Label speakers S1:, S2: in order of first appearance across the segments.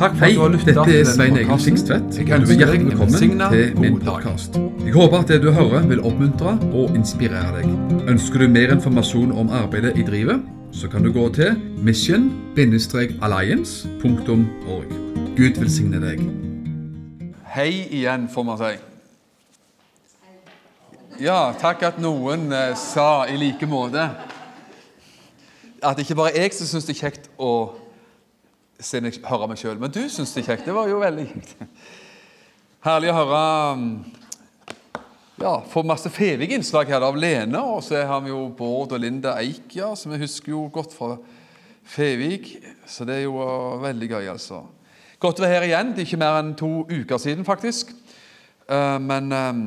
S1: Takk for
S2: Hei,
S1: at du har lyttet
S2: dette er Svein Egil
S1: podcasten.
S2: Singstvedt. Du er hjertelig velkommen til min podkast. Jeg håper at det du hører, vil oppmuntre og inspirere deg. Ønsker du mer informasjon om arbeidet i drivet, så kan du gå til mission-alliance.org. Gud velsigne deg.
S1: Hei igjen, får man si. Ja, takk at noen eh, sa i like måte at det ikke bare jeg som syns det er kjekt å se jeg hører meg sjøl, men du syns det er kjekt. Det var jo veldig kjekt. Herlig å høre mm, ja, Få masse fevige innslag her av Lene, og så har vi jo Bård og Linda Eik, ja, som vi husker jo godt fra Fevik. Så det er jo eh, veldig gøy, altså. Godt å være her igjen. Det er ikke mer enn to uker siden, faktisk. Eh, men eh,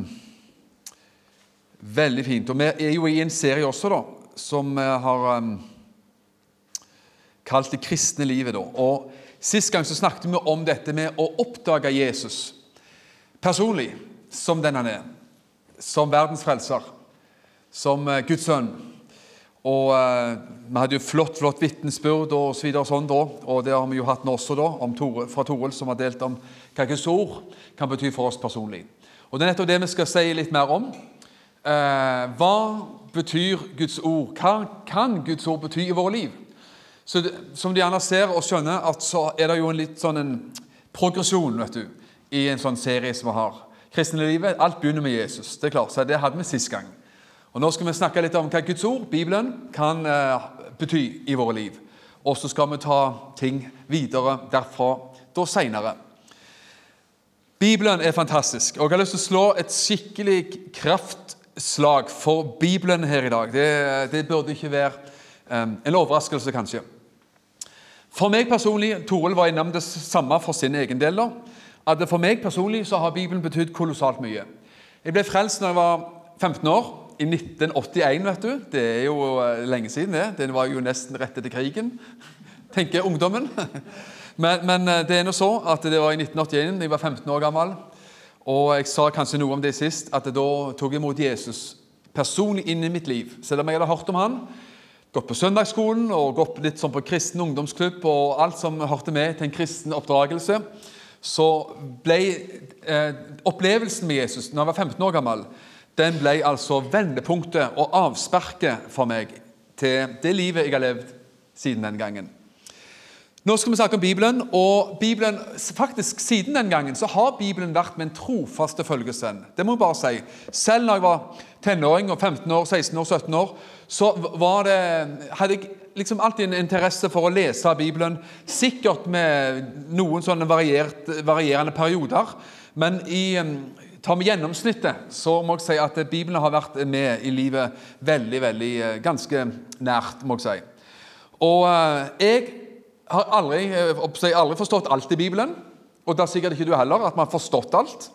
S1: veldig fint. Og vi er jo i en serie også, da, som har eh, kalt 'Det kristne livet'. Da. Og Sist gang så snakket vi om dette med å oppdage Jesus personlig, som den han er. Som verdens frelser. Som eh, Guds sønn. Og eh, Vi hadde jo flott flott vitnesbyrd og så videre og sånn da, og det har vi jo hatt nå også, da, Tore, fra Toril, som har delt om hva Guds ord kan bety for oss personlig. Og Det er nettopp det vi skal si litt mer om. Eh, hva betyr Guds ord? Hva kan Guds ord bety i våre liv? Så det, Som de gjerne ser og skjønner, at så er det jo en litt sånn en progresjon vet du, i en sånn serie som vi har. Kristne livet, alt begynner med Jesus. Det er klart, så det hadde vi sist gang. Og Nå skal vi snakke litt om hva Guds ord, Bibelen, kan eh, bety i våre liv. Og så skal vi ta ting videre derfra da seinere. Bibelen er fantastisk, og jeg har lyst til å slå et skikkelig kraftslag for Bibelen her i dag. Det, det burde ikke være um, en overraskelse, kanskje. For meg personlig, Toril var innom det samme for sin egen del. da, at For meg personlig så har Bibelen betydd kolossalt mye. Jeg ble frelst når jeg var 15 år, i 1981. vet du. Det er jo eh, lenge siden, det. Den var jo nesten rett etter krigen, tenker ungdommen. Men, men eh, det er nå så at det var i 1981, da jeg var 15 år gammel. Og jeg sa kanskje noe om det sist, at da tok jeg imot Jesus personlig inn i mitt liv. Selv om jeg hadde hørt om han, gått på søndagsskolen og gått litt sånn på kristen ungdomsklubb og alt som hørte med til en kristen oppdragelse, så ble eh, opplevelsen med Jesus når jeg var 15 år gammel, den ble altså vendepunktet og avsparket for meg til det livet jeg har levd siden den gangen. Nå skal vi snakke om Bibelen, og Bibelen, faktisk siden den gangen så har Bibelen vært min trofaste følgesvenn. Det må jeg bare si. Selv når jeg var tenåring og 15 år, 16 år, 17 år, så var det, hadde jeg liksom alltid en interesse for å lese Bibelen. Sikkert med noen sånne variert, varierende perioder. Men i, tar vi gjennomsnittet, så må jeg si at Bibelen har vært med i livet veldig, veldig, ganske nært, må jeg si. Og jeg har aldri, jeg aldri forstått alt i Bibelen, og det er sikkert ikke du heller, at man har forstått alt.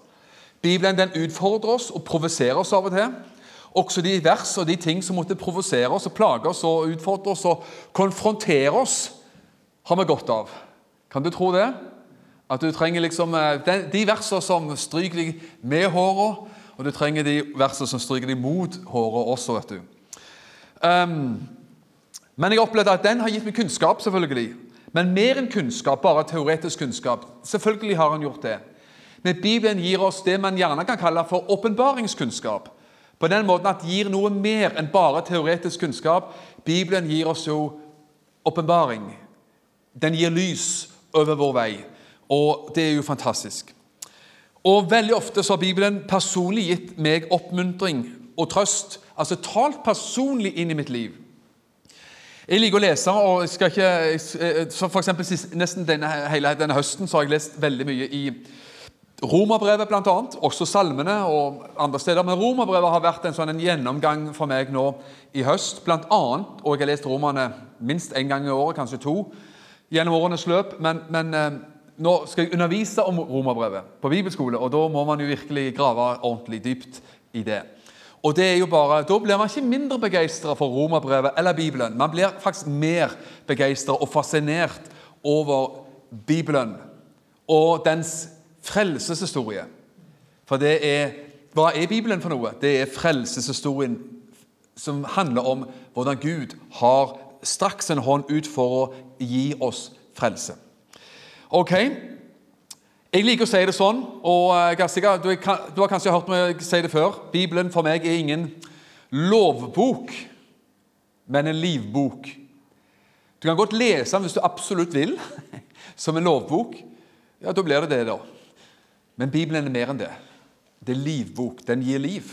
S1: Bibelen den utfordrer oss og provoserer oss av og til. Også de vers og de ting som måtte provosere oss og plage oss og utfordre oss og konfrontere oss, har vi godt av. Kan du tro det? At du trenger liksom de versene som stryker deg med håret, og du trenger de versene som stryker deg mot håret også, vet du. Um, men jeg opplevde at den har gitt meg kunnskap, selvfølgelig. Men mer enn kunnskap, bare teoretisk kunnskap. Selvfølgelig har han gjort det. Men Bibelen gir oss det man gjerne kan kalle for åpenbaringskunnskap. På den måten at det gir noe mer enn bare teoretisk kunnskap. Bibelen gir oss jo åpenbaring. Den gir lys over vår vei, og det er jo fantastisk. Og Veldig ofte så har Bibelen personlig gitt meg oppmuntring og trøst. Altså talt personlig inn i mitt liv. Jeg liker å lese, og jeg skal ikke, så for eksempel, nesten denne, hele denne høsten så har jeg lest veldig mye i Romerbrevet, bl.a. Også salmene og andre steder. Men Romerbrevet har vært en sånn en gjennomgang for meg nå i høst. Blant annet, og jeg har lest romerne minst én gang i året, kanskje to gjennom årenes løp. Men, men eh, nå skal jeg undervise om Romerbrevet på bibelskole, og da må man jo virkelig grave ordentlig dypt i det. Og det er jo bare, Da blir man ikke mindre begeistra for Romerbrevet eller Bibelen. Man blir faktisk mer begeistra og fascinert over Bibelen og dens frelseshistorie. For det er, Hva er Bibelen for noe? Det er frelseshistorien som handler om hvordan Gud har straks en hånd ut for å gi oss frelse. Ok, jeg liker å si det sånn, og eh, sikker, du, du har kanskje hørt meg si det før. Bibelen for meg er ingen lovbok, men en livbok. Du kan godt lese den hvis du absolutt vil, som en lovbok. Ja, da blir det det, da. Men Bibelen er mer enn det. Det er livbok. Den gir liv.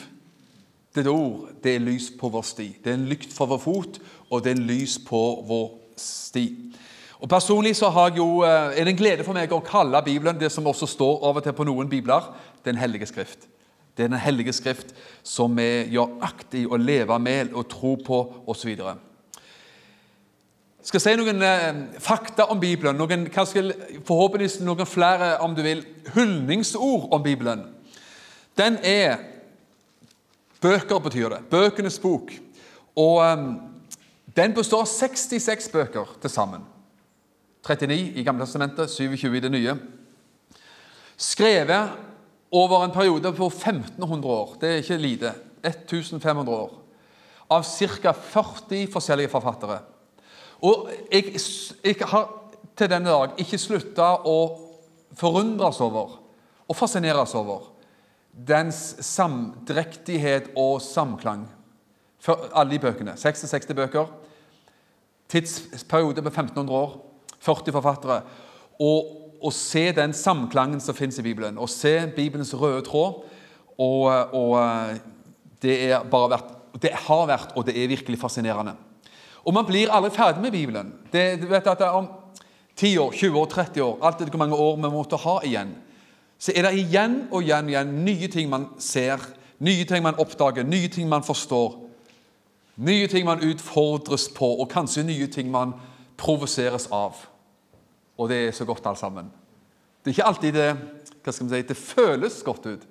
S1: Det er et ord. Det er lys på vår sti. Det er en lykt for vår fot, og det er en lys på vår sti. Og Personlig så jo, eh, er det en glede for meg å kalle Bibelen det som også står av og til på noen bibler, Den hellige skrift. Det er Den hellige skrift som vi gjør akt i å leve med og tro på osv. Jeg skal si noen eh, fakta om Bibelen, noen, kanskje forhåpentligvis noen flere om du vil, hyldningsord om Bibelen. Den er Bøker betyr det. Bøkenes bok. Og um, den består av 66 bøker til sammen. 39 i Gamle testamentet, 27 i det nye. Skrevet over en periode på 1500 år. Det er ikke lite. 1500 år. Av ca. 40 forskjellige forfattere. Og jeg, jeg har til denne dag ikke slutta å forundres over og fascineres over dens samdrektighet og samklang. For alle de bøkene. 66 bøker. Tidsperiode på 1500 år. 40 forfattere. Og og se den samklangen som fins i Bibelen, og se Bibelens røde tråd og, og det, er bare vært, det har vært, og det er virkelig fascinerende. Og man blir aldri ferdig med Bibelen. Det, du vet at det Om 10 år, 20 år, 30 år, alt etter hvor mange år vi måtte ha igjen, så er det igjen og igjen, igjen nye ting man ser, nye ting man oppdager, nye ting man forstår. Nye ting man utfordres på, og kanskje nye ting man provoseres av. Og det er så godt, alt sammen. Det er ikke alltid det hva skal vi si, det føles godt ut,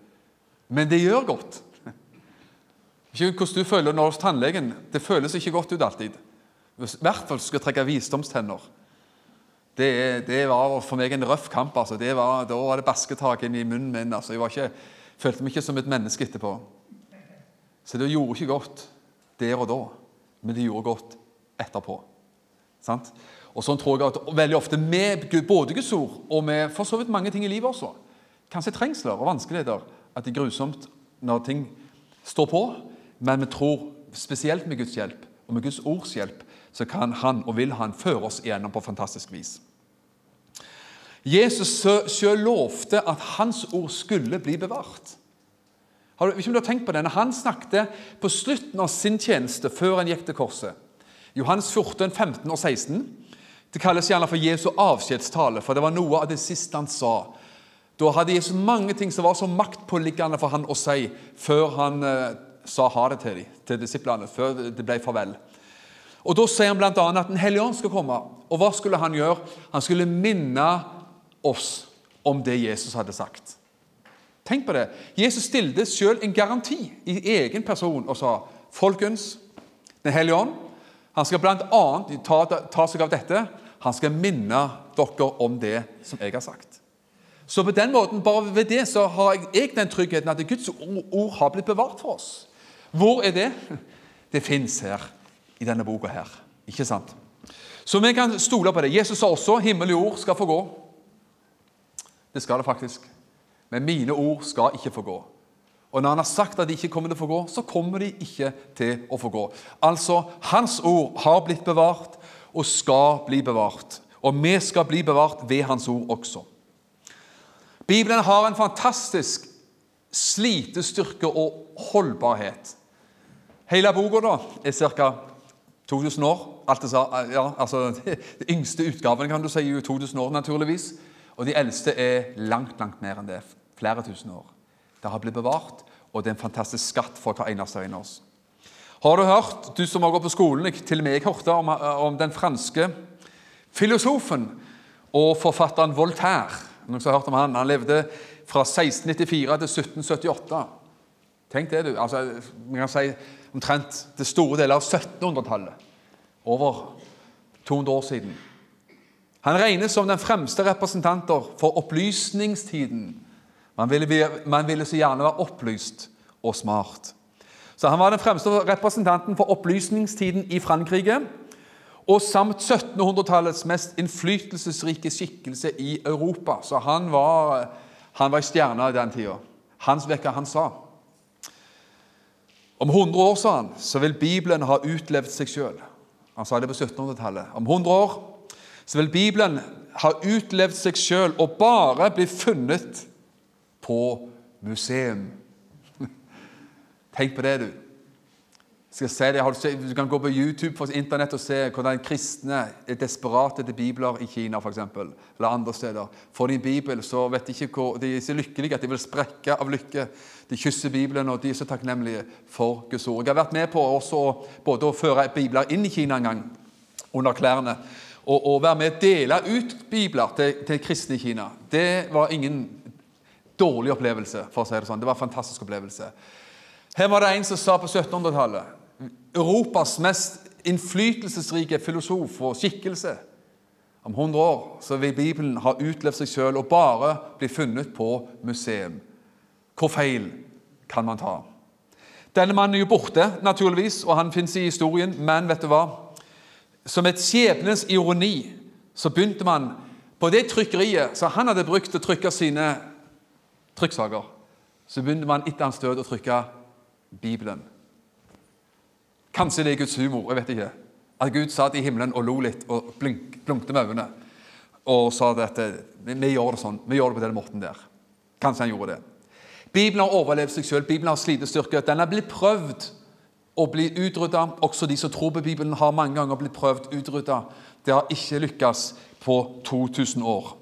S1: men det gjør godt. Ikke hvordan du føler når hos tannlegen. Det føles ikke godt ut alltid. I hvert fall skal trekke visdomstenner. Det, det, var for meg en røff kamp. altså. Var, da var det basketak i munnen min. altså. Jeg ikke, følte meg ikke som et menneske etterpå. Så det gjorde ikke godt der og da, men det gjorde godt etterpå. Sant? Og sånn tror jeg at veldig ofte med både Guds ord og med for så vidt mange ting i livet også, kanskje trengsler og vanskeligheter, at det er grusomt når ting står på, men vi tror spesielt med Guds hjelp og med Guds ords hjelp så kan han og vil han føre oss igjennom på fantastisk vis. Jesus selv lovte at hans ord skulle bli bevart. Har du, ikke om du har tenkt på det, når Han snakket på slutten av sin tjeneste før han gikk til korset. Johannes 14, 15 og 16. Det kalles gjerne for Jesu avskjedstale, for det var noe av det siste han sa. Da hadde Jesus mange ting som var så maktpåliggende for han å si før han eh, sa ha det til de, til disiplene, før det ble farvel. Og Da sier han bl.a. at Den hellige ånd skal komme. Og hva skulle han gjøre? Han skulle minne oss om det Jesus hadde sagt. Tenk på det. Jesus stilte selv en garanti i egen person og sa folkens, Den hellige ånd han skal bl.a. Ta, ta seg av dette. Han skal minne dere om det som jeg har sagt. Så på den måten, bare ved det så har jeg den tryggheten at Guds ord har blitt bevart for oss. Hvor er det? Det fins her i denne boka her. Ikke sant? Så vi kan stole på det. Jesus sa også himmel og jord skal få gå. Det skal det faktisk. Men mine ord skal ikke få gå. Og når han har sagt at de ikke kommer til å få gå, så kommer de ikke til å få gå. Altså, hans ord har blitt bevart og skal bli bevart. Og vi skal bli bevart ved hans ord også. Bibelen har en fantastisk slitestyrke og holdbarhet. Hele boka da, er ca. 2000 år. Ja, altså, De yngste utgavene kan du si, er 2000 år, naturligvis. Og de eldste er langt, langt mer enn det. Flere tusen år. Det har blitt bevart, og det er en fantastisk skatt for hver eneste en av oss. Har du hørt, du som har gått på skolen, til og med jeg hørte om, om den franske filosofen og forfatteren Voltaire. Noen som har hørt om Han Han levde fra 1694 til 1778. Tenk det, du. Altså, vi kan si omtrent det store deler av 1700-tallet. Over 200 år siden. Han regnes som den fremste representanter for opplysningstiden. Man ville, man ville så gjerne være opplyst og smart. Så Han var den fremste representanten for opplysningstiden i Frankrike. og samt 1700-tallets mest innflytelsesrike skikkelse i Europa. Så han var, han var stjerna i den tida. Hans vekker han sa. Om 100 år, sa han, så vil Bibelen ha utlevd seg sjøl. Han sa det på 1700-tallet. Om 100 år så vil Bibelen ha utlevd seg sjøl og bare bli funnet på museum. Tenk på det, du. Skal se det, Du kan gå på YouTube på internett og se hvordan kristne er desperate til bibler i Kina for eksempel, eller andre steder. Får de en bibel, så vet de ikke hvor, de er så lykkelige at de vil sprekke av lykke. De kysser Bibelen, og de er så takknemlige for Guds ord. Jeg har vært med på også, både å føre bibler inn i Kina en gang under klærne, og, og være med å dele ut bibler til, til kristne i Kina. Det var ingen dårlig opplevelse, for å si det sånn. Det var en fantastisk opplevelse. Her var det en som sa på 1700-tallet Europas mest innflytelsesrike filosof og skikkelse. Om 100 år så vil Bibelen ha utlevd seg sjøl og bare bli funnet på museum. Hvor feil kan man ta? Denne mannen er jo borte, naturligvis, og han fins i historien, men vet du hva? Som et skjebnens ironi så begynte man på det trykkeriet som han hadde brukt til å trykke sine trykksaker, så begynner man etter hans død å trykke Bibelen. Kanskje det er Guds humor. jeg vet ikke. At Gud satt i himmelen og lo litt og blink, blunkte med øynene og sa at vi gjør det sånn, vi gjør det på den måten der. Kanskje han gjorde det. Bibelen har overlevd seg selv. Bibelen har slitestyrke. Den har blitt prøvd å bli utrydda. Også de som tror på Bibelen, har mange ganger blitt prøvd utrydda. Det har ikke lykkes på 2000 år.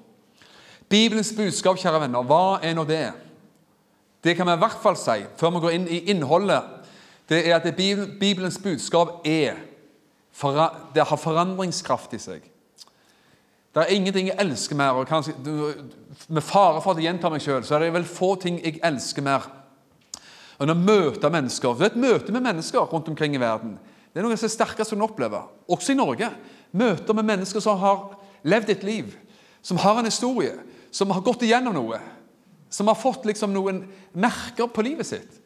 S1: Bibelens budskap, kjære venner, hva er nå det? Det kan vi i hvert fall si før vi går inn i innholdet det er at Bibelens budskap er Det har forandringskraft i seg. Det er ingenting jeg elsker mer. og kanskje, Med fare for at jeg gjenta meg sjøl, så er det vel få ting jeg elsker mer enn å møte mennesker. Det er et møte med mennesker rundt omkring i verden. Det er noe av det sterkeste en opplever, også i Norge. Møter med mennesker som har levd et liv, som har en historie, som har gått igjennom noe. Som har fått liksom noen merker på livet sitt.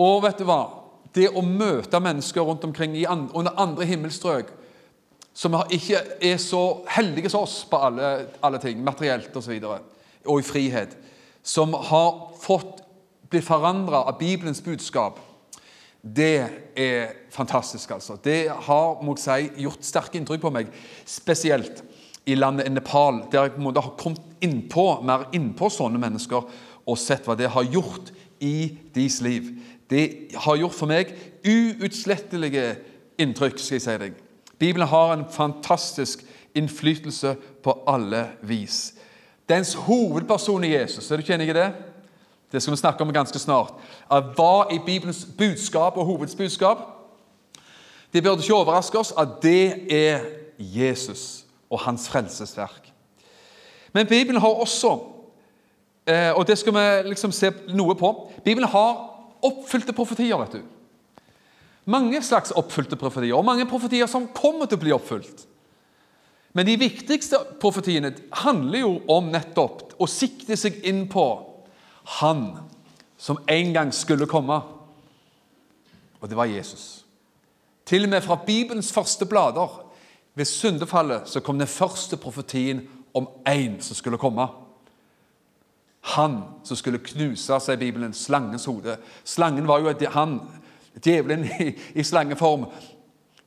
S1: Og vet du hva? det å møte mennesker rundt omkring andre, under andre himmelstrøk som ikke er så heldige som oss på alle, alle ting, materielt osv., og, så og i frihet, som har fått blitt forandra av Bibelens budskap, det er fantastisk. altså. Det har må jeg si, gjort sterke inntrykk på meg, spesielt i landet Nepal, der jeg måtte ha kommet innpå, mer innpå sånne mennesker og sett hva det har gjort i deres liv. Det har gjort for meg uutslettelige inntrykk. skal jeg si deg. Bibelen har en fantastisk innflytelse på alle vis. Dens hovedperson er Jesus. Er du ikke enig i det? Det skal vi snakke om ganske snart. Hva er Bibelens budskap og hovedbudskap? Det burde ikke overraske oss at det er Jesus og hans frelsesverk. Men Bibelen har også, eh, og det skal vi liksom se noe på Bibelen har oppfylte profetier. vet du. Mange slags oppfylte profetier, og mange profetier som kommer til å bli oppfylt. Men de viktigste profetiene handler jo om nettopp å sikte seg inn på Han som en gang skulle komme. Og det var Jesus. Til og med fra Bibelens første blader ved syndefallet så kom den første profetien om én som skulle komme. Han som skulle knuse i Bibelen, slangens hode. Slangen var jo han, djevelen i, i slangeform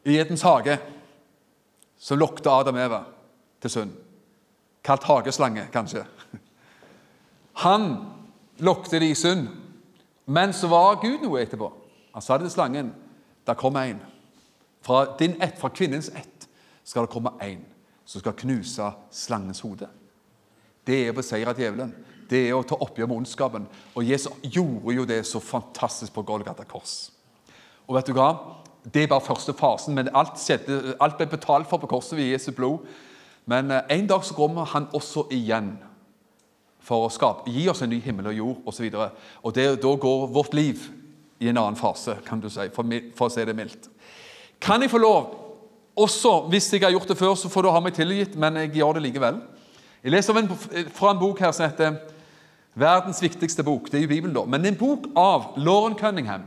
S1: i Edens hage, som lokte Adam Eva til synd. Kalt hageslange, kanskje. Han lokte de i synd, men så var Gud noe etterpå. Han sa det til slangen. Der kom en. Fra din ett, fra kvinnens ett skal det komme en som skal knuse slangens hode. Det er å beseire djevelen det er å ta oppgjør med ondskapen. Og Jesus gjorde jo det så fantastisk på Golgata kors. Og vet du hva? Det er bare første fasen, men alt, skjedde, alt ble betalt for på korset ved Jesu blod. Men eh, en dag så kommer han også igjen for å skape, gi oss en ny himmel og jord osv. Og, og det, da går vårt liv i en annen fase, kan du si, for, for å si det mildt. Kan jeg få lov, også hvis jeg har gjort det før, så får du ha meg tilgitt, men jeg gjør det likevel. Jeg leser fra en bok her som heter Verdens viktigste bok. Det er jo Bibelen, da. Men en bok av Lauren Cunningham.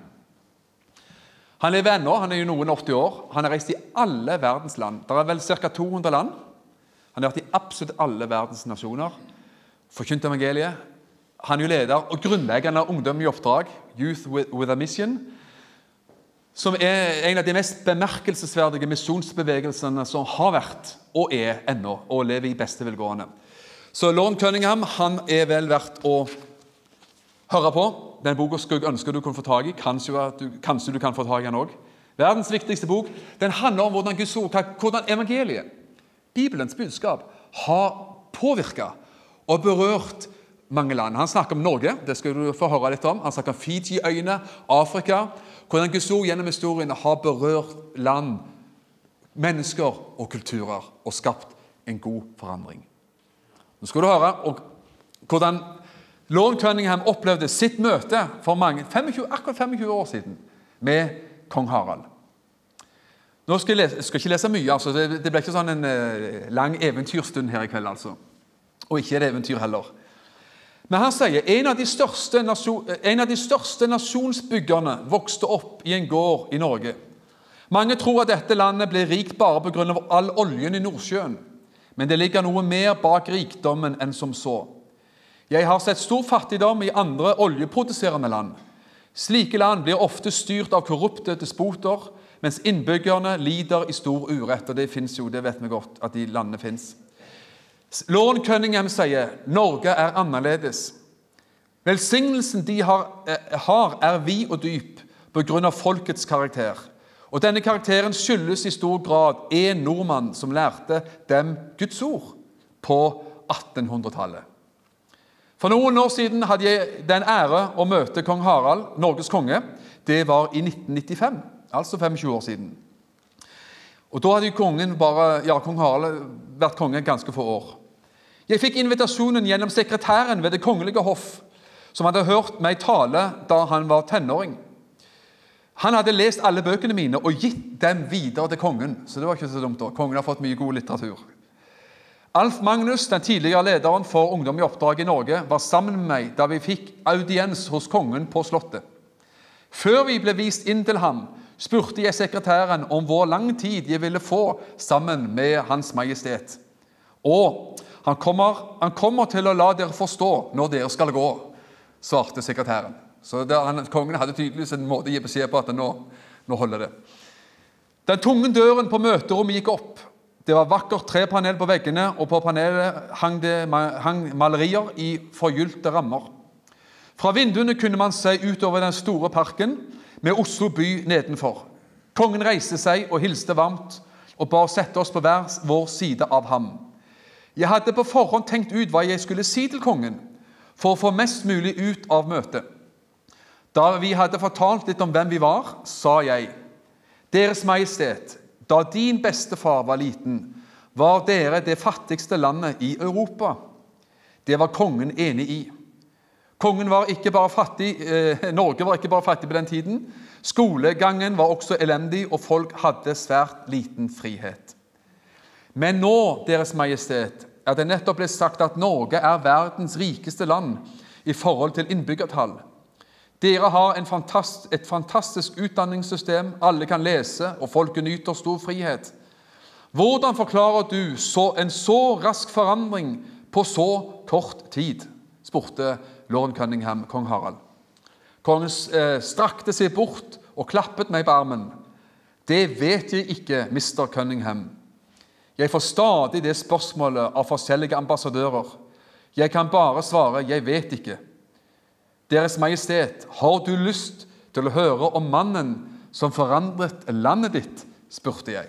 S1: Han lever ennå, han er jo noen 80 år. Han har reist i alle verdens land. Det er vel ca. 200 land. Han har vært i absolutt alle verdens nasjoner. Forkynt evangeliet. Han er jo leder og grunnleggende av Ungdom i oppdrag, Youth with a Mission, som er en av de mest bemerkelsesverdige misjonsbevegelsene som har vært og er ennå, og lever i beste velgående. Så Lorne Cunningham han er vel verdt å høre på. Den boka skulle jeg ønske du kunne få tak i. Kanskje du, kanskje du kan få tak i den òg. Verdens viktigste bok. Den handler om hvordan Guds ord, hvordan evangeliet, Bibelens budskap, har påvirka og berørt mange land. Han snakker om Norge, det skal du få høre litt om. Han snakker om Fiji-øyene, Afrika. Hvordan Guds ord gjennom historien har berørt land, mennesker og kulturer og skapt en god forandring. Nå skal du høre hvordan Lorne Cunningham opplevde sitt møte for mange, 25, akkurat 25 år siden med kong Harald. Nå skal jeg, lese, skal ikke lese mye, altså. det, det ble ikke sånn en uh, lang eventyrstund her i kveld. altså. Og ikke et eventyr heller. Men han sier en av de største, av de største nasjonsbyggerne vokste opp i en gård i Norge. Mange tror at dette landet ble rikt bare pga. all oljen i Nordsjøen. Men det ligger noe mer bak rikdommen enn som så. Jeg har sett stor fattigdom i andre oljeproduserende land. Slike land blir ofte styrt av korrupte despoter, mens innbyggerne lider i stor urett. og Det fins jo, det vet vi godt at de landene fins. Lauren Cunningham sier Norge er annerledes. Velsignelsen de har, eh, har er vid og dyp pga. folkets karakter. Og Denne karakteren skyldes i stor grad en nordmann som lærte dem Guds ord på 1800-tallet. For noen år siden hadde jeg den ære å møte kong Harald, Norges konge. Det var i 1995, altså 25 år siden. Og Da hadde kongen bare, ja, kong Harald vært konge ganske få år. Jeg fikk invitasjonen gjennom sekretæren ved Det kongelige hoff, som hadde hørt meg tale da han var tenåring. Han hadde lest alle bøkene mine og gitt dem videre til kongen. Så det var ikke så dumt da. Kongen har fått mye god litteratur. Alf Magnus, den tidligere lederen for Ungdom i oppdrag i Norge, var sammen med meg da vi fikk audiens hos kongen på Slottet. Før vi ble vist inn til ham, spurte jeg sekretæren om hvor lang tid jeg ville få sammen med Hans Majestet. Og han kommer, han kommer til å la dere forstå når dere skal gå, svarte sekretæren. Så han, Kongen hadde tydeligvis en måte å gi beskjed på at nå, nå holder det. Den tunge døren på møterommet gikk opp. Det var vakkert trepanel på veggene, og på panelet hang det hang malerier i forgylte rammer. Fra vinduene kunne man se utover den store parken med Oslo by nedenfor. Kongen reiste seg og hilste varmt og ba sette oss på hver vår side av ham. Jeg hadde på forhånd tenkt ut hva jeg skulle si til kongen for å få mest mulig ut av møtet. Da vi hadde fortalt litt om hvem vi var, sa jeg, Deres Majestet, da din bestefar var liten, var dere det fattigste landet i Europa. Det var kongen enig i. Kongen var ikke bare fattig, eh, Norge var ikke bare fattig på den tiden. Skolegangen var også elendig, og folk hadde svært liten frihet. Men nå, Deres Majestet, er det nettopp blitt sagt at Norge er verdens rikeste land i forhold til innbyggertall. Dere har fantast, et fantastisk utdanningssystem, alle kan lese, og folket nyter stor frihet. Hvordan forklarer du så en så rask forandring på så kort tid? spurte lord Cunningham kong Harald. Kongen eh, strakte seg bort og klappet meg på armen. Det vet jeg ikke, mister Cunningham. Jeg får stadig det spørsmålet av forskjellige ambassadører. Jeg kan bare svare 'jeg vet ikke'. Deres Majestet, har du lyst til å høre om mannen som forandret landet ditt? spurte jeg.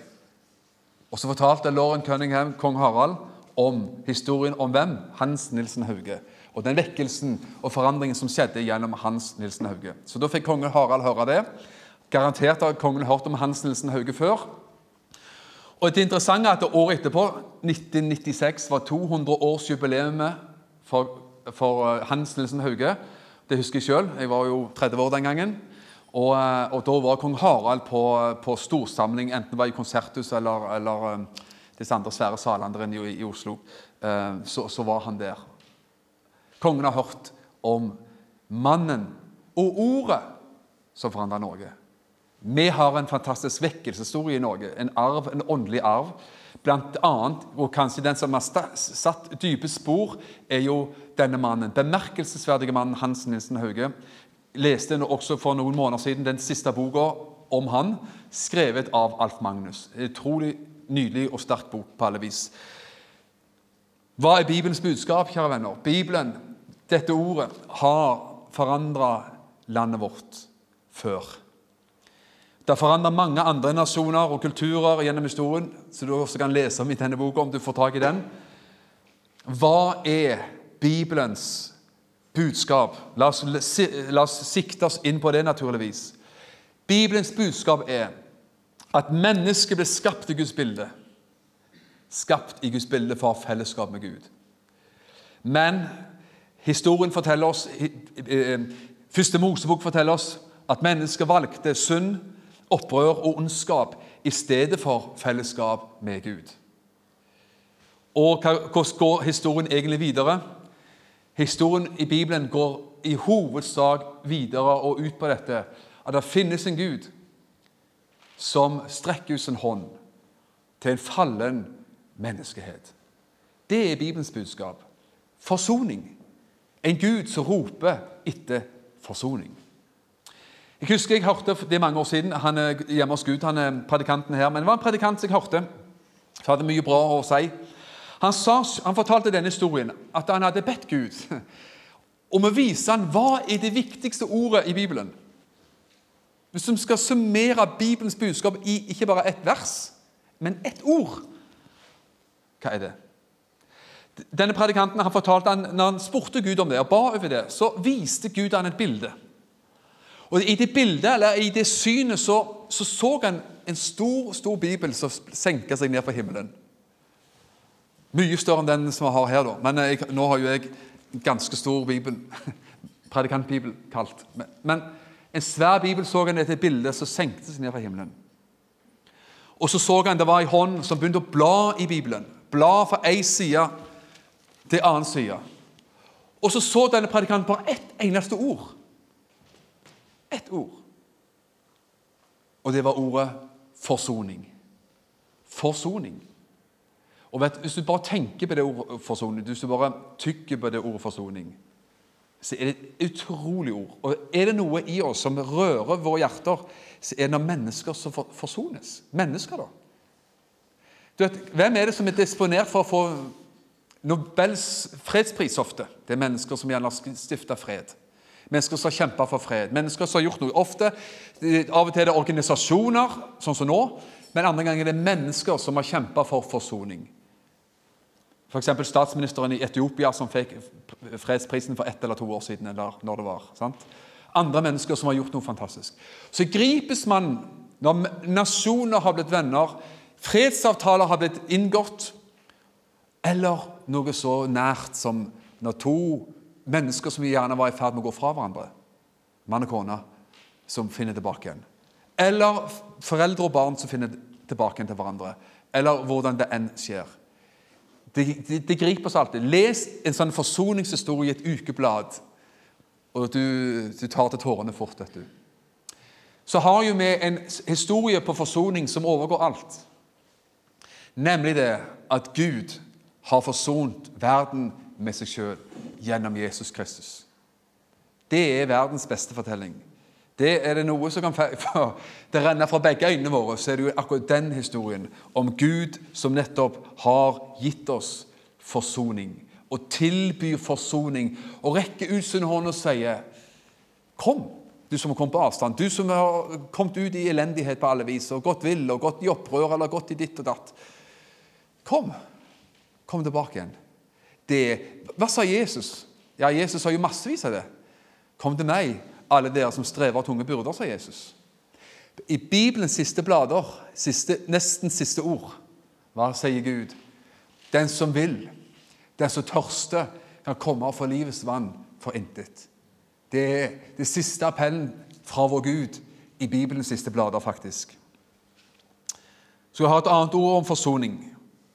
S1: Og Så fortalte Lauren Cunningham kong Harald om historien om hvem? Hans Nilsen Hauge. Og den vekkelsen og forandringen som skjedde gjennom Hans Nilsen Hauge. Så da fikk kongen Harald høre det. Garantert har kongen hørt om Hans Nilsen Hauge før. Og det interessante er at Året etterpå, 1996, var 200-årsjubileet for, for eh, Hans Nilsen Hauge. Det husker jeg sjøl. Jeg var jo 30 år den gangen. Og, eh, og da var kong Harald på, på storsamling, enten det var i Konserthuset eller, eller eh, disse andre svære salene i, i Oslo. Så, så, var han der. Kongen har hørt om mannen og ordet som forandra Norge. Vi har en fantastisk vekkelseshistorie i Norge, en arv, en åndelig arv. Blant annet, og kanskje den som har satt dype spor, er jo denne mannen. Bemerkelsesverdige mannen Hans Nilsen Hauge. Leste også for noen måneder siden den siste boka om han, skrevet av Alf Magnus. Utrolig nydelig og sterk bok på alle vis. Hva er Bibelens budskap, kjære venner? Bibelen, dette ordet, har forandra landet vårt før. Det har forandret mange andre nasjoner og kulturer gjennom historien, så du også kan lese om i denne boka om du får tak i den. Hva er Bibelens budskap? La oss, la oss sikte oss inn på det, naturligvis. Bibelens budskap er at mennesket ble skapt i Guds bilde. Skapt i Guds bilde for fellesskap med Gud. Men historien forteller oss, Første Mosebok forteller oss at mennesket valgte synd opprør og ondskap i stedet for fellesskap med Gud. Og Hvordan går historien egentlig videre? Historien i Bibelen går i hovedsak videre og ut på dette at det finnes en Gud som strekker ut sin hånd til en fallen menneskehet. Det er Bibelens budskap. Forsoning. En Gud som roper etter forsoning. Jeg husker jeg hørte, Det er mange år siden. Han er hjemme hos Gud, han er predikanten her. Men det var en predikant som jeg hørte, som hadde mye bra å si. Han, sa, han fortalte denne historien, at han hadde bedt Gud om å vise ham hva er det viktigste ordet i Bibelen. Hvis vi skal summere Bibelens budskap i ikke bare ett vers, men ett ord, hva er det? Denne predikanten han fortalte han, når han spurte Gud om det og ba over det, så viste Gud han et bilde. Og I det bildet, eller i det synet så så, så han en stor stor bibel som senka seg ned fra himmelen. Mye større enn den som vi har her, da. Men jeg, nå har jo jeg en ganske stor bibel. Predikantbibel kalt. Men, men, en svær bibel så han etter et bilde som senkte seg ned fra himmelen. Og så så han det var ei hånd som begynte å bla i Bibelen. Bla fra ei side til annen side. Og så så denne predikanten bare ett eneste ord. Ett ord. Og det var ordet forsoning. Forsoning. Og vet, Hvis du bare tenker på det ordet forsoning, hvis du bare tykker på det ordet forsoning, så er det et utrolig ord. Og Er det noe i oss som rører våre hjerter, så er det når mennesker som forsones. Mennesker, da. Du vet, Hvem er det som er disponert for å få Nobels fredspris ofte? Det er mennesker som gjerne har stifta fred. Mennesker som har kjempa for fred. Mennesker som har gjort noe. Ofte, Av og til er det organisasjoner, sånn som nå, men andre ganger er det mennesker som har kjempa for forsoning. F.eks. For statsministeren i Etiopia som fikk fredsprisen for ett eller to år siden. eller når det var, sant? Andre mennesker som har gjort noe fantastisk. Så gripes man når nasjoner har blitt venner, fredsavtaler har blitt inngått, eller noe så nært som når to mennesker som gjerne var i ferd med å gå fra hverandre. Mann og kone som finner tilbake igjen. Eller foreldre og barn som finner tilbake igjen til hverandre. Eller hvordan det enn skjer. Det, det, det griper oss alltid. Les en sånn forsoningshistorie i et ukeblad, og du, du tar til tårene fort. vet du. Så har jo vi en historie på forsoning som overgår alt. Nemlig det at Gud har forsont verden med seg sjøl gjennom Jesus Kristus. Det er verdens beste fortelling. Det Er det noe som kan det renner fra begge øynene våre, så er det jo akkurat den historien om Gud som nettopp har gitt oss forsoning. Og tilbyr forsoning. Og rekker ut sin hånd og sier Kom, du som har kommet på avstand. Du som har kommet ut i elendighet på alle vis, og gått vill og gått i opprør eller gått i ditt og datt. Kom. Kom tilbake igjen det Hva sa Jesus? Ja, Jesus sa jo massevis av det. Kom til meg, alle dere som strever av tunge byrder, sa Jesus. I Bibelens siste blader, siste, nesten siste ord, hva sier Gud? Den som vil, den som tørster, kan komme og få livets vann for intet. Det er det siste appellen fra vår Gud i Bibelens siste blader, faktisk. Så jeg har et annet ord om forsoning.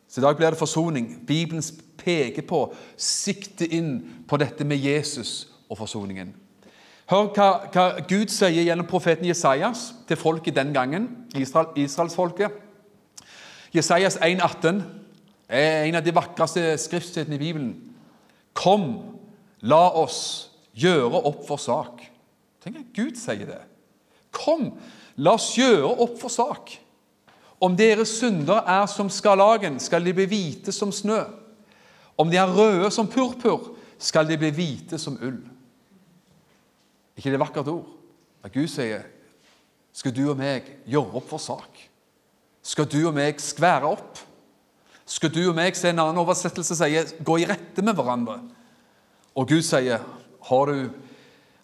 S1: Så I dag blir det forsoning. Bibelens peker på, sikter inn på dette med Jesus og forsoningen. Hør hva, hva Gud sier gjennom profeten Jesajas til folket den gangen, Israel, israelsfolket. Jesajas 1,18 er en av de vakreste skriftstedene i Bibelen. Kom, la oss gjøre opp for sak. Tenk at Gud sier det. Kom, la oss gjøre opp for sak. Om deres synder er som skarlagen, skal de bli hvite som snø. Om de er røde som purpur, skal de bli hvite som ull ikke det vakkert ord? At Gud sier skal du og meg gjøre opp for sak? Skal du og meg skvære opp? Skal du og meg, se en annen oversettelse sier, gå i rette med hverandre? Og Gud sier, har du,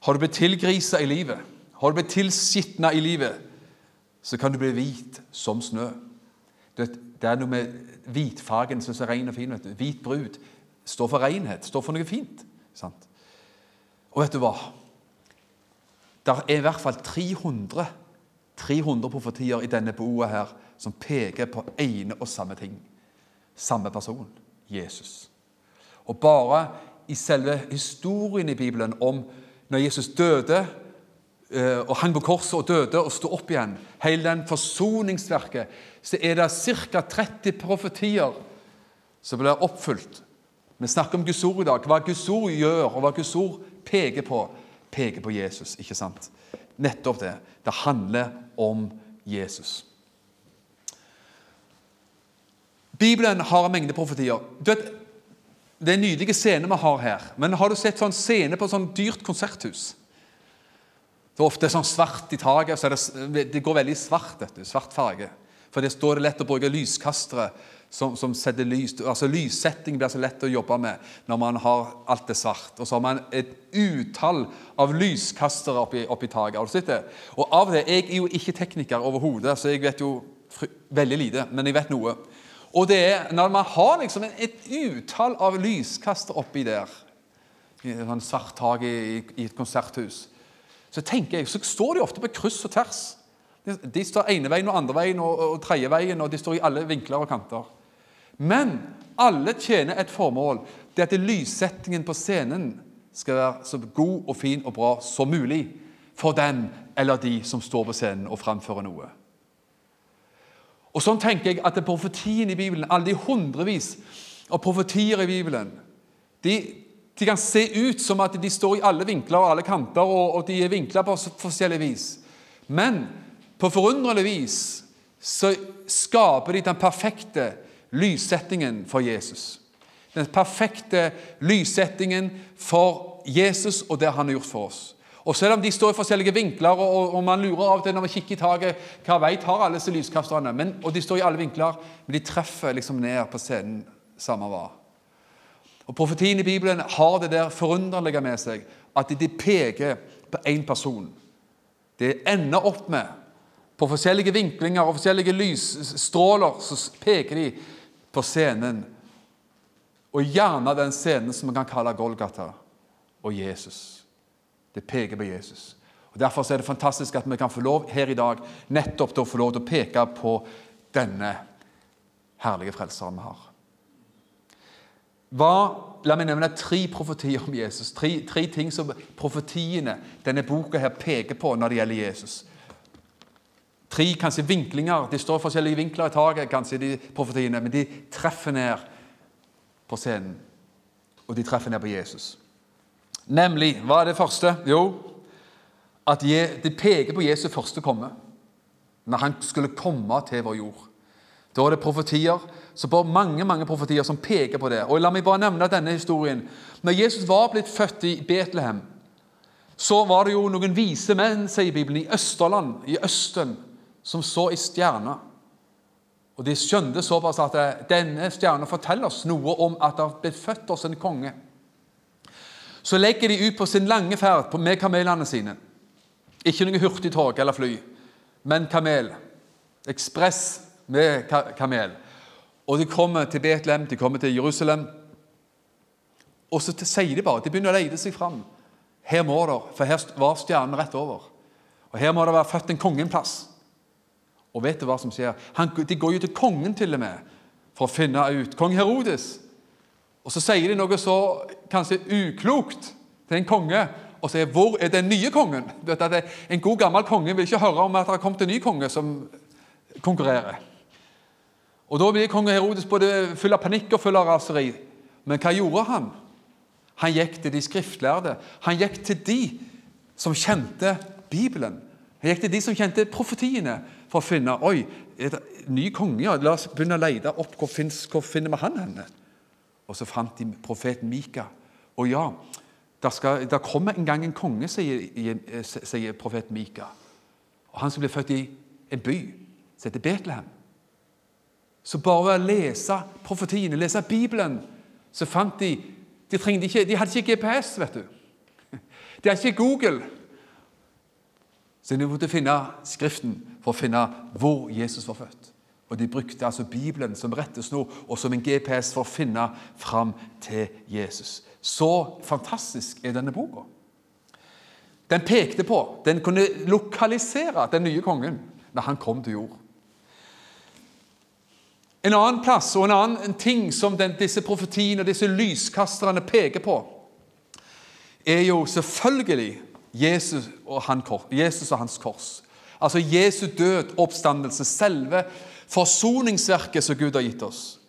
S1: har du blitt tilgrisa i livet, har du blitt tilskitna i livet, så kan du bli hvit som snø. Det, er noe med hvitfargen som er ren og fin. Hvit brud står for renhet, står for noe fint. Sant? Og vet du hva? Det er i hvert fall 300, 300 profetier i denne boa her som peker på ene og samme ting. Samme person Jesus. Og bare i selve historien i Bibelen om når Jesus døde og hang på korset og døde og sto opp igjen, hele den forsoningsverket, så er det ca. 30 profetier som blir oppfylt. Vi snakker om Guds ord i dag. Hva Guds ord gjør, og hva Guds ord peker på peker på Jesus. ikke sant? Nettopp det. Det handler om Jesus. Bibelen har en mengde profetier. Du vet, Det er nydelige scener vi har her. Men har du sett sånn scene på sånn dyrt konserthus? Det er ofte sånn svart i taket. så det, det går veldig svart. du, Svart farge. For det står det lett å bruke lyskastere som, som setter lys. Altså Lyssetting blir så lett å jobbe med når man har alt det svart. Og så har man et utall av lyskastere oppi, oppi taket. Har du sett det? Og av det, Jeg er jo ikke tekniker overhodet, så jeg vet jo veldig lite, men jeg vet noe. Og det er når man har liksom et utall av lyskaster oppi der, i sånn svart tak i, i, et konserthus, så tenker jeg, så står de ofte på kryss og tvers. De, står ene veien og andre veien og, og tredje veien, og de står i alle vinkler og kanter. Men alle tjener et formål. Det er at lyssettingen på scenen skal være så god og fin og bra som mulig for den eller de som står på scenen og framfører noe. Og Sånn tenker jeg at profetien i Bibelen, alle de hundrevis av profetier i Bibelen, de, de, kan se ut som at de står i alle vinkler og alle kanter, og, og de er vinkla på forskjellig vis. Men på forunderlig vis så skaper de den perfekte lyssettingen for Jesus. Den perfekte lyssettingen for Jesus og det han har gjort for oss. Og Selv om de står i forskjellige vinkler, og, og man lurer av og til når man kikker i taket hva vei tar alle disse lyskasterne, men, og de står i alle vinkler, men de treffer liksom ned på scenen samme hva. Og Profetien i Bibelen har det der forunderlige med seg at de peker på én person. Det ender opp med, på forskjellige vinklinger og forskjellige lysstråler, så peker de på scenen. Og gjerne den scenen som vi kan kalle Golgata og Jesus. Det peker på Jesus. Og Derfor er det fantastisk at vi kan få lov her i dag nettopp til å få lov til å peke på denne herlige frelseren vi har. Hva, la meg nevne tre profetier om Jesus. Tre, tre ting som profetiene denne boka her peker på når det gjelder Jesus tre kanskje vinklinger. De står forskjellige vinkler i taket, kanskje de profetiene, men de treffer ned på scenen. Og de treffer ned på Jesus. Nemlig Hva er det første? Jo, at de peker på Jesu første komme. Når han skulle komme til vår jord. Da er det profetier, så bare mange mange profetier som peker på det. Og La meg bare nevne denne historien. Når Jesus var blitt født i Betlehem, så var det jo noen vise menn sier Bibelen, i Østerland, i Østen, som så i stjerne. Og de skjønte såpass at eh, denne stjerna forteller oss noe om at det har blitt født oss en konge. Så legger de ut på sin lange ferd med kamelene sine. Ikke noe hurtigtog eller fly, men kamel. Ekspress med kamel. Og de kommer til Betlehem, de kommer til Jerusalem. Og så sier de bare De begynner å lete seg fram. Her må det, for her var stjernen rett over. Og her må det være født en konge en plass. Og vet du hva som skjer? Han, de går jo til kongen til og med for å finne ut. Kong Herodes. Og så sier de noe så kanskje uklokt til en konge og sier 'Hvor er den nye kongen?' Du vet at En god, gammel konge vil ikke høre om at det har kommet en ny konge som konkurrerer. Og Da blir kong Herodes både full av panikk og full av raseri. Men hva gjorde han? Han gikk til de skriftlærde. Han gikk til de som kjente Bibelen. Han gikk til de som kjente profetiene, for å finne Oi, er det ny konge? Ja, la oss begynne å lete opp. Hvor, finnes, hvor finner vi han henne? Og så fant de profeten Mika. Og ja, der, skal, der kommer en gang en konge, sier, sier profeten Mika. Og Han som ble født i en by som heter Betlehem. Så bare ved å lese profetiene, lese Bibelen, så fant de De, ikke, de hadde ikke GPS, vet du. De hadde ikke Google. Så de måtte finne Skriften for å finne hvor Jesus var født. Og De brukte altså Bibelen som rettesnor og som en GPS for å finne fram til Jesus. Så fantastisk er denne boka. Den pekte på, den kunne lokalisere den nye kongen når han kom til jord. En annen plass og en annen ting som den, disse profetiene og disse lyskasterne peker på, er jo selvfølgelig Jesus og, han, Jesus og hans kors. Altså Jesu død, oppstandelse, selve forsoningsverket som Gud har gitt oss,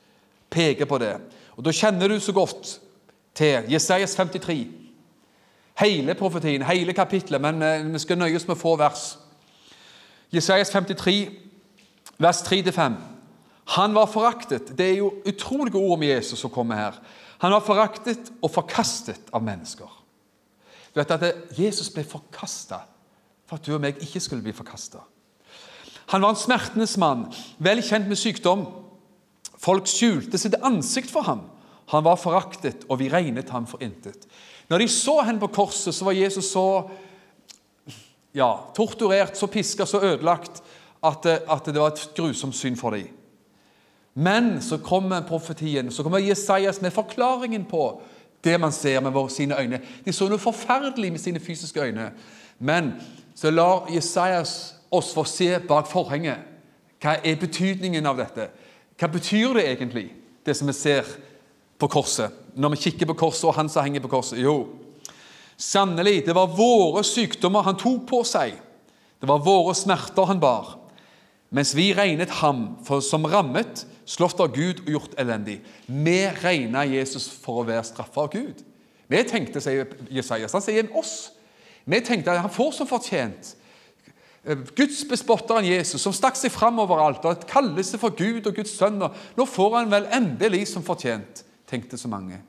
S1: peker på det. Og Da kjenner du så godt til Jesajas 53. Hele profetien, hele kapitlet, men eh, vi skal nøyes med få vers. Jesajas 53, vers 3-5. Han var foraktet. Det er jo utrolige ord om Jesus som kommer her. Han var foraktet og forkastet av mennesker. Du vet at Jesus ble forkasta for at du og meg ikke skulle bli forkasta. Han var en smertenes mann, vel kjent med sykdom. Folk skjulte sitt ansikt for ham. Han var foraktet, og vi regnet ham for intet. Når de så henne på korset, så var Jesus så ja, torturert, så piska, så ødelagt at, at, det var et grusomt syn for dem. Men så kommer profetien, så kommer Jesajas med forklaringen på det man ser med sine øyne. De så noe forferdelig med sine fysiske øyne. Men så lar Jesajas oss få se bak forhenget. Hva er betydningen av dette? Hva betyr det egentlig, det som vi ser på korset? Når vi kikker på korset og han som henger på korset? Jo, sannelig, det var våre sykdommer han tok på seg. Det var våre smerter han bar. Mens vi regnet ham for, som rammet, slått av Gud og gjort elendig. Vi regna Jesus for å være straffa av Gud. Vi tenkte, sier Jesajas, han sier oss. Vi tenkte at han får som fortjent. Eh, Guds bespotteren Jesus, som stakk seg fram overalt, og kaller seg for Gud og Guds sønn. Nå får han vel endelig som fortjent, tenkte så mange.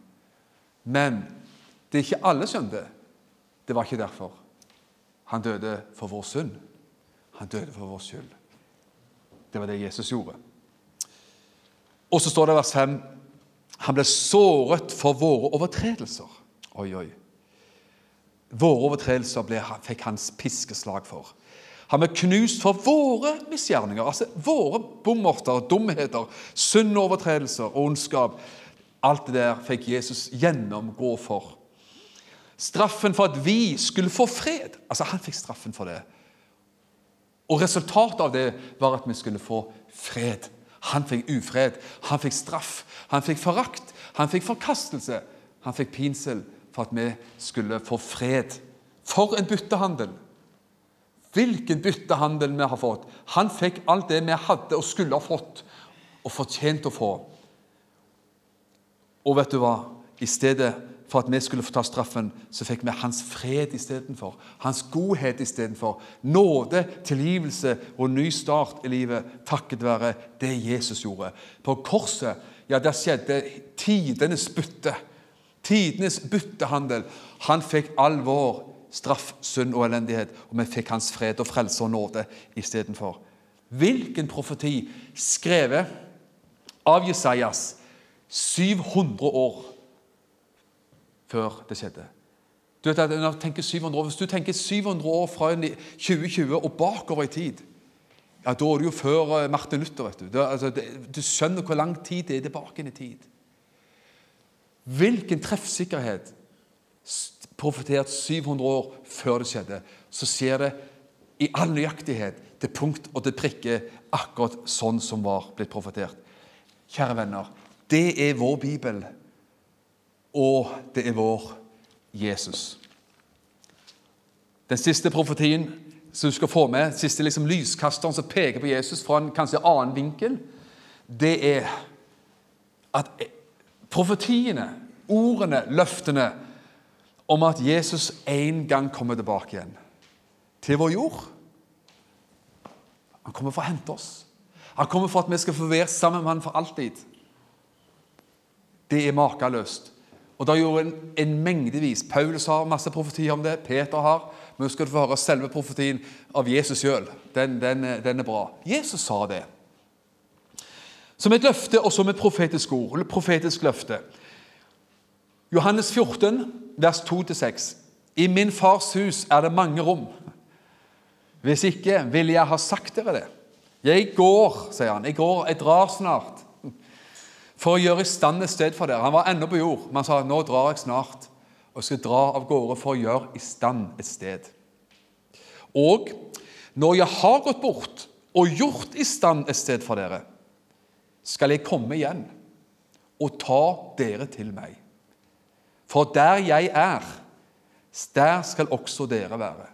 S1: Men det er ikke alle skjønte. Det var ikke derfor. Han døde for vår synd. Han døde for vår skyld. Det var det Jesus gjorde. Og så står det i vers 5 han ble såret for våre overtredelser. Oi, oi. Våre overtredelser ble, fikk hans piskeslag for. Han ble knust for våre misgjerninger, altså våre bommerter, dumheter, sunne overtredelser og ondskap. Alt det der fikk Jesus gjennomgå for. Straffen for at vi skulle få fred. Altså, Han fikk straffen for det. Og Resultatet av det var at vi skulle få fred. Han fikk ufred, han fikk straff, han fikk forakt, han fikk forkastelse. Han fikk pinsel for at vi skulle få fred. For en byttehandel! Hvilken byttehandel vi har fått. Han fikk alt det vi hadde og skulle ha fått, og fortjent å få. Og vet du hva? I stedet for at vi skulle få ta straffen, så fikk vi hans fred istedenfor. Hans godhet istedenfor. Nåde, tilgivelse og ny start i livet takket være det Jesus gjorde. På korset ja, der skjedde tidenes bytte. Tidenes byttehandel. Han fikk all vår straff, synd og elendighet, og vi fikk hans fred og frelse og nåde istedenfor. Hvilken profeti skrevet av Jesajas 700 år før det skjedde. Du vet at når tenker 700 år, Hvis du tenker 700 år fra 2020 og bakover i tid, ja, da er det jo før eh, Martin Luther. vet Du altså, det, du skjønner hvor lang tid det er tilbake i tid. Hvilken treffsikkerhet profetert 700 år før det skjedde, så skjer det i all nøyaktighet til punkt og til prikke akkurat sånn som var blitt profetert. Kjære venner, det er vår bibel og det er vår Jesus. Den siste profetien som du skal få med, siste liksom lyskasteren som peker på Jesus fra en kanskje annen vinkel, det er at profetiene, ordene, løftene om at Jesus en gang kommer tilbake igjen til vår jord Han kommer for å hente oss. Han kommer for at vi skal få være sammen med ham for alltid. Det er makeløst. Og det jo en, en mengdevis. Paulus har masse profetier om det. Peter har. Men nå skal du få høre selve profetien av Jesus sjøl. Den, den, den, er bra. Jesus sa det. Som et løfte og som et profetisk ord. Eller profetisk løfte. Johannes 14, vers 2-6. I min fars hus er det mange rom. Hvis ikke ville jeg ha sagt dere det. Jeg går, sier han. Jeg går, jeg drar snart for å gjøre i stand et sted for dere. Han var ennå på jord, men han sa nå drar jeg snart og skal dra av gårde for å gjøre i stand et sted. Og når jeg har gått bort og gjort i stand et sted for dere, skal jeg komme igjen og ta dere til meg. For der jeg er, der skal også dere være.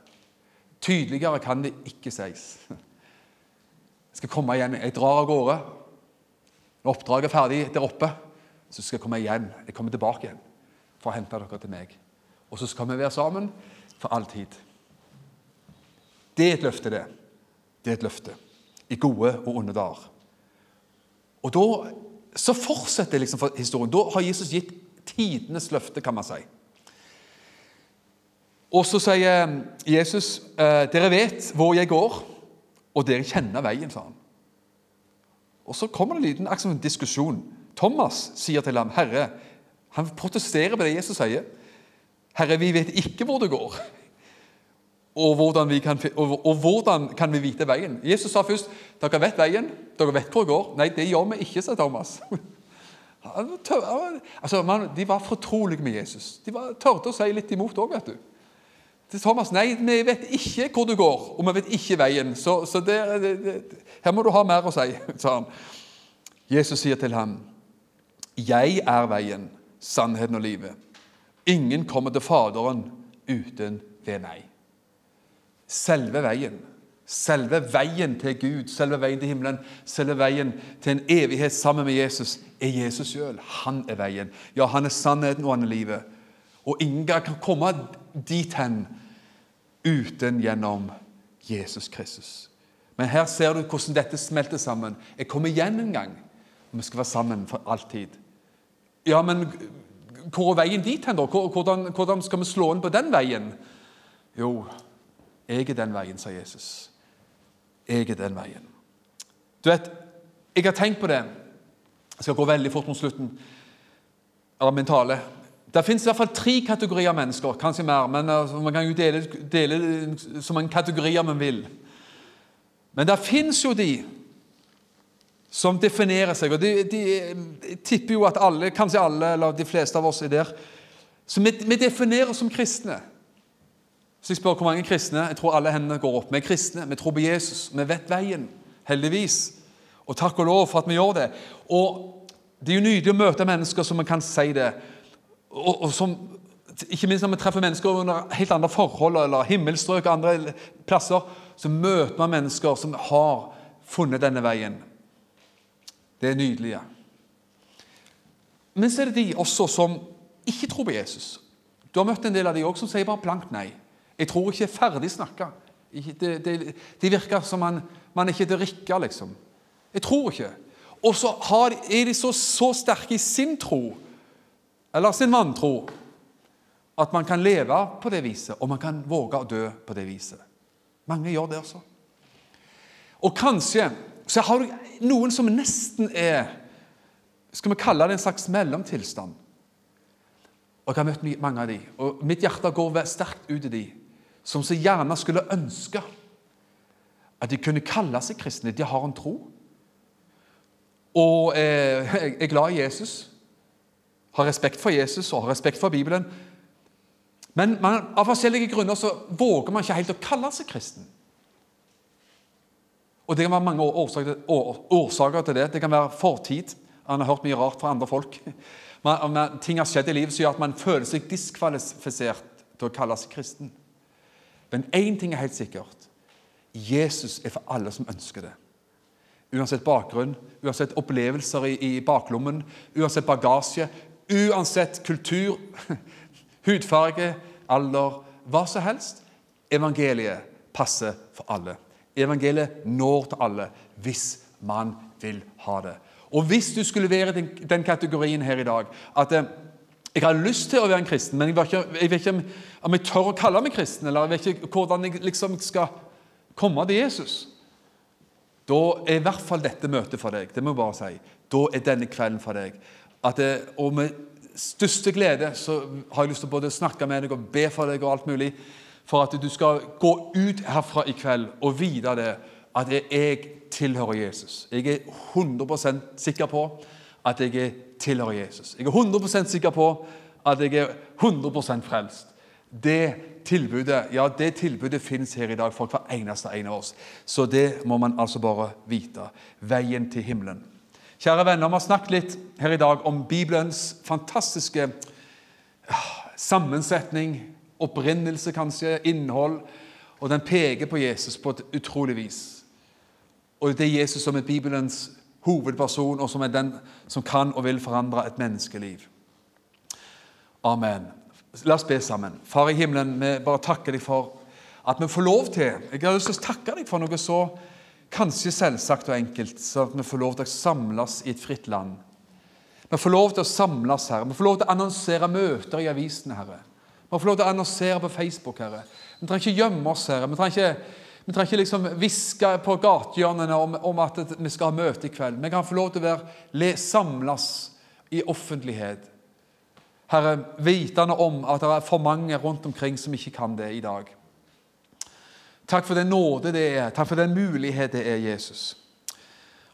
S1: Tydeligere kan det ikke sies. Jeg skal komme igjen. Jeg drar av gårde. Når oppdraget er ferdig der oppe, så skal jeg komme igjen. Jeg kommer tilbake igjen for å hente dere til meg. Og så skal vi være sammen for all tid. Det er et løfte, det. Det er et løfte. I gode og onde dager. Og da så fortsetter liksom historien. Da har Jesus gitt tidenes løfte, kan man si. Og så sier Jesus, eh, 'Dere vet hvor jeg går, og dere kjenner veien', sa han. Og Så kommer det en liten en diskusjon. Thomas sier til ham, 'Herre' Han protesterer på det Jesus sier. 'Herre, vi vet ikke hvor det går.' Og hvordan, kan, og, og hvordan, kan, vi vite veien? Jesus sa først 'Dere vet veien. Dere vet hvor det går.' 'Nei, det gjør vi ikke', sa Thomas. altså, man, de var fortrolige med Jesus. De var, tørte å si litt imot òg, vet du. Til Thomas nei, vi vet ikke hvor du går, og vi vet ikke veien. Så, så det, det, det, her må du ha mer å si, sa han. Jesus sier til ham, 'Jeg er veien, sannheten og livet.' 'Ingen kommer til Faderen uten ved meg.' Selve veien. Selve veien til Gud, selve veien til himmelen, selve veien til en evighet sammen med Jesus, er Jesus sjøl. Han er veien. Ja, han er sannheten, og han er livet. Og ingen kan komme dit hen uten gjennom Jesus Kristus. Men her ser du hvordan dette smelter sammen. Jeg kommer igjen en gang, og vi skal være sammen for alltid. Ja, men hvor er veien dit hen, da? Hvordan, hvordan skal vi slå inn på den veien? Jo, jeg er den veien, sa Jesus. Jeg er den veien. Du vet, jeg har tenkt på det Jeg skal gå veldig fort mot slutten av min tale. Det fins tre kategorier mennesker, kanskje mer, men altså, man kan jo dele, dele som en kategori om man vil. Men det fins jo de som definerer seg, og de, de, tipper jo at alle, kanskje alle, eller de fleste av oss er der. Så vi, vi definerer som kristne. Så jeg spør hvor mange kristne Jeg tror alle hendene går opp. Vi er kristne, vi tror på Jesus, vi vet veien. Heldigvis. Og takk og lov for at vi gjør det. Og Det er jo nydelig å møte mennesker som man kan si det og, og som, ikke minst når vi treffer mennesker under helt andre forhold, eller himmelstrøk og andre plasser, så møter man mennesker som har funnet denne veien. Det er nydelige. Men så er det de også som ikke tror på Jesus. Du har møtt en del av de også som sier bare blankt nei. Jeg tror ikke jeg er ferdig snakka. Det, det, det, virker som man, man er ikke til rikke, liksom. Jeg tror ikke. Og så er de så, så sterke i sin tro eller sin vantro at man kan leve på det viset, og man kan våge å dø på det viset. Mange gjør det, også. Og kanskje så har du noen som nesten er Skal vi kalle det en slags mellomtilstand? Og Jeg har møtt mange av de, og mitt hjerte går sterkt ut i de som så gjerne skulle ønske at de kunne kalle seg kristne. De har en tro. Og eh, er glad i Jesus har respekt for Jesus og har respekt for Bibelen. Men man, av forskjellige grunner så våger man ikke helt å kalle seg kristen. Og Det kan være mange årsaker, til det. Det kan være fortid. Man har hørt mye rart fra andre folk. Man, man, ting har skjedd i livet som gjør at man føler seg diskvalifisert til å kalle seg kristen. Men én ting er helt sikkert. Jesus er for alle som ønsker det. Uansett bakgrunn, uansett opplevelser i, i baklommen, uansett bagasje, uansett kultur, hudfarge, alder, hva som helst. Evangeliet passer for alle. Evangeliet når til alle hvis man vil ha det. Og Hvis du skulle være i den, kategorien her i dag at eh, jeg har lyst til å være en kristen, men jeg vet ikke, jeg vet ikke om jeg tør å kalle meg kristen, eller jeg vet ikke hvordan jeg liksom skal komme til Jesus, da er i hvert fall dette møtet for deg. Det må jeg bare si. Da er denne kvelden for deg. At det, og med største glede så har jeg lyst til å både snakke med deg og be for deg og alt mulig, for at du skal gå ut herfra i kveld og vite det at jeg tilhører Jesus. Jeg er 100% sikker på at jeg tilhører Jesus. Jeg er 100% sikker på at jeg er 100% frelst. Det tilbudet ja, det tilbudet finnes her i dag for hver eneste en av oss. Så det må man altså bare vite. Veien til himmelen. Kjære venner, vi har snakket litt her i dag om Bibelens fantastiske sammensetning, opprinnelse kanskje, innhold. Og den peker på Jesus på et utrolig vis. Og det er Jesus som er Bibelens hovedperson, og som er den som kan og vil forandre et menneskeliv. Amen. La oss be sammen. Far i himmelen, vi bare takker deg for at vi får lov til Jeg har lyst til å takke deg for noe så kanskje selvsagt og enkelt, så at vi får lov til å samles i et fritt land. Vi får lov til å samles, Herre. Vi får lov til å annonsere møter i avisene, Herre. Vi får lov til å annonsere på Facebook, Herre. Vi trenger ikke gjemme oss, Herre. Vi trenger ikke vi liksom på gatehjørnene om, om, at vi skal ha møte i kveld. Vi kan få lov til å være samles i offentlighet. Herre, vitende om at det er for mange rundt omkring som ikke kan det i dag. Takk for den nåde det er, takk for den mulighet det er, Jesus.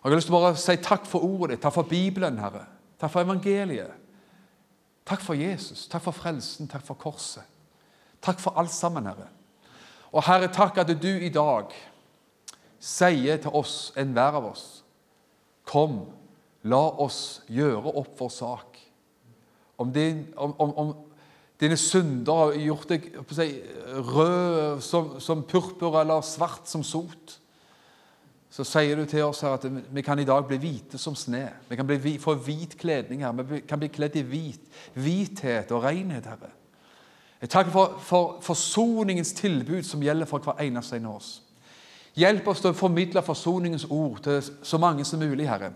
S1: Og Jeg har lyst til å bare si takk for ordet ditt, takk for Bibelen, Herre. Takk for evangeliet. Takk for Jesus, takk for frelsen, takk for korset. Takk for alt sammen, Herre. Og Herre, takk at du i dag sier til oss, enhver av oss, kom, la oss gjøre opp vår sak. Om, din, om, om, om dine synder har gjort deg si, rød som, som, purpur eller svart som sot, så sier du til oss her at vi kan i dag bli hvite som sne. Vi kan bli, få hvit kledning her. Vi kan bli kledd i hvit, hvithet og renhet, Herre. Jeg takker for, for forsoningens tilbud som gjelder for hver eneste en av oss. Hjelp oss til å formidle forsoningens ord til så mange som mulig, Herre.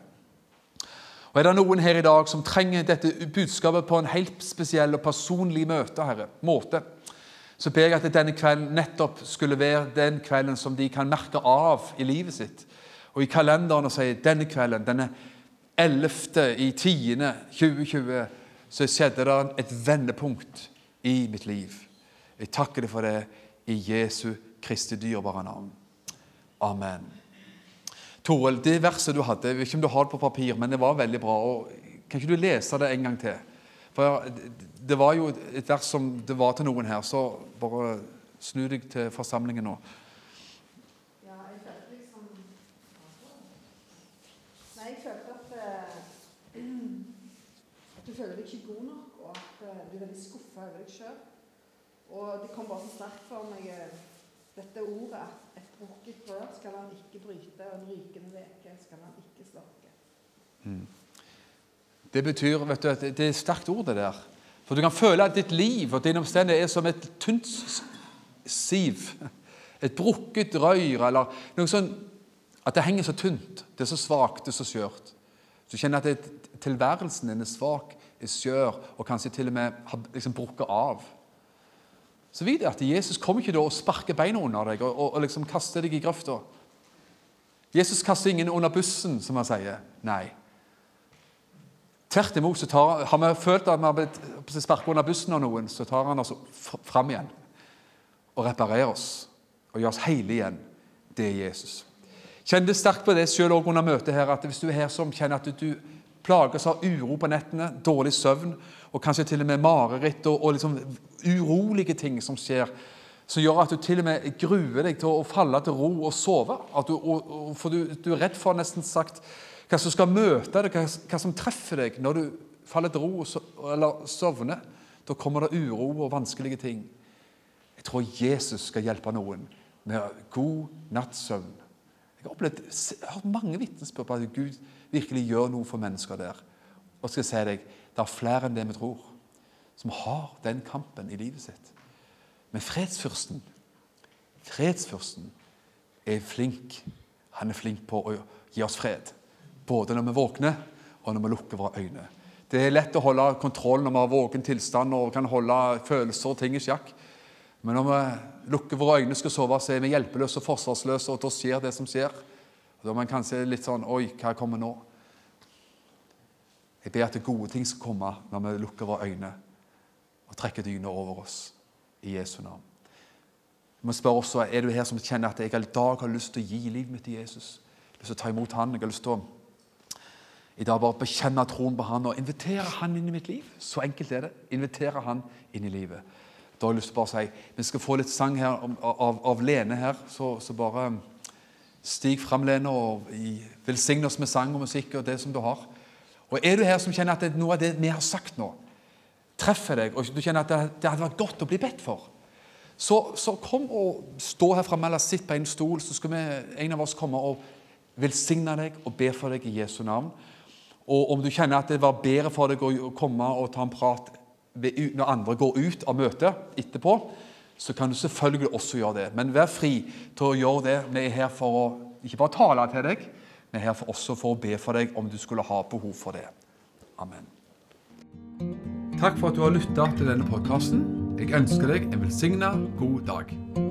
S1: Og Er det noen her i dag som trenger dette budskapet på en helt spesiell og personlig møte, herre, måte, så ber jeg at denne kvelden nettopp skulle være den kvelden som de kan merke av i livet sitt. Og i kalenderen og si denne kvelden, denne 11. i 10. 2020, så skjedde det et vendepunkt i mitt liv. Jeg takker deg for det i Jesu Kristi dyrebare navn. Amen. Toril, det verset du hadde, jeg vet ikke om du har det på papir, men det var veldig bra. og Kan ikke du lese det en gang til? For Det var jo et vers som det var til noen her, så bare snu deg til forsamlingen nå.
S3: Ja, jeg følte liksom Nei, jeg følte at, at du føler deg ikke god nok og at eh, du er veldig skuffa over deg sjøl. Og det kom bare så sterkt for meg eh, dette ordet at brukket brød skal han ikke bryte, og en rykende veke skal han ikke slokke. Mm.
S1: Det betyr vet du, at det er sterkt ord, det der. For du kan føle at ditt liv og dine omstendigheter er som et tynt siv. Et brukket røyr, eller noe sånn At det henger så tynt. Det er så svakt, det er så skjørt. Du kjenner at det, tilværelsen din er svak er skjør og kanskje til og med har liksom brukket av. Så vit at Jesus kommer ikke da og sparker beina under deg og, og, og liksom kaster deg i grøfta. Jesus kaster ingen under bussen, som han sier. Nei. Tvert imot så tar, har vi følt at vi har blitt sparket under bussen av noen, så tar han oss fram igjen og reparerer oss og gjør oss hele igjen. Det er Jesus. Kjenn det sterkt på det selv under møtet her, at hvis du er her som kjenner at du plages av uro på nettene, dårlig søvn og kanskje til og med mareritt og, og liksom urolige ting som skjer, som gjør at du til og med gruer deg til å falle til ro og sove. Du, og, og, for du, du, er redd for nesten sagt hva som skal møte deg, hva, hva som treffer deg når du faller til ro eller sovner. Da kommer det uro og vanskelige ting. Jeg tror Jesus skal hjelpe noen med god nattsøvn. Jeg har, opplevd, jeg har hørt mange vitnesbyrd på at Gud virkelig gjør noe for mennesker der. Og skal si deg, det er flere enn det vi tror, som har den kampen i livet sitt. Men fredsfyrsten, fredsfyrsten er flink. Han er flink på å gi oss fred. Både når vi våkner, og når vi lukker våre øyne. Det er lett å holde kontroll når vi har våken tilstand og kan holde følelser og ting i sjakk. Men når vi lukker våre øyne og skal sove, så er vi hjelpeløse og forsvarsløse, og da skjer det som skjer. Da er man kanskje litt sånn Oi, hva kommer nå? Jeg ber at det gode ting skal komme når vi lukker våre øyne og trekker dyna over oss i Jesu navn. Jeg må spørre også, Er du her som kjenner at jeg i dag har lyst til å gi livet mitt til Jesus? Jeg har lyst til å ta imot han, jeg har lyst til å i dag bare bekjenne troen på han og invitere han inn i mitt liv. Så enkelt er det. Invitere han inn i livet. Da har jeg lyst til å bare si, Vi skal få litt sang her av, av Lene her, så, så, bare stig fram, Lene, og velsign oss med sang og musikk og det som du har. Og Er du her som kjenner at noe av det vi har sagt nå, treffer deg, og du kjenner at det hadde vært godt å bli bedt for, så, så kom og stå her framme eller sitt på en stol, så skal vi, en av oss komme og velsigne deg og be for deg i Jesu navn. Og om du kjenner at det var bedre for deg å komme og ta en prat når andre går ut av møtet etterpå, så kan du selvfølgelig også gjøre det. Men vær fri til å gjøre det. Vi er her for å ikke bare tale til deg, vi er her for også for å be for deg om du skulle ha behov for det. Amen. Takk for at du har lytta til denne podkasten. Jeg ønsker deg en velsigna god dag.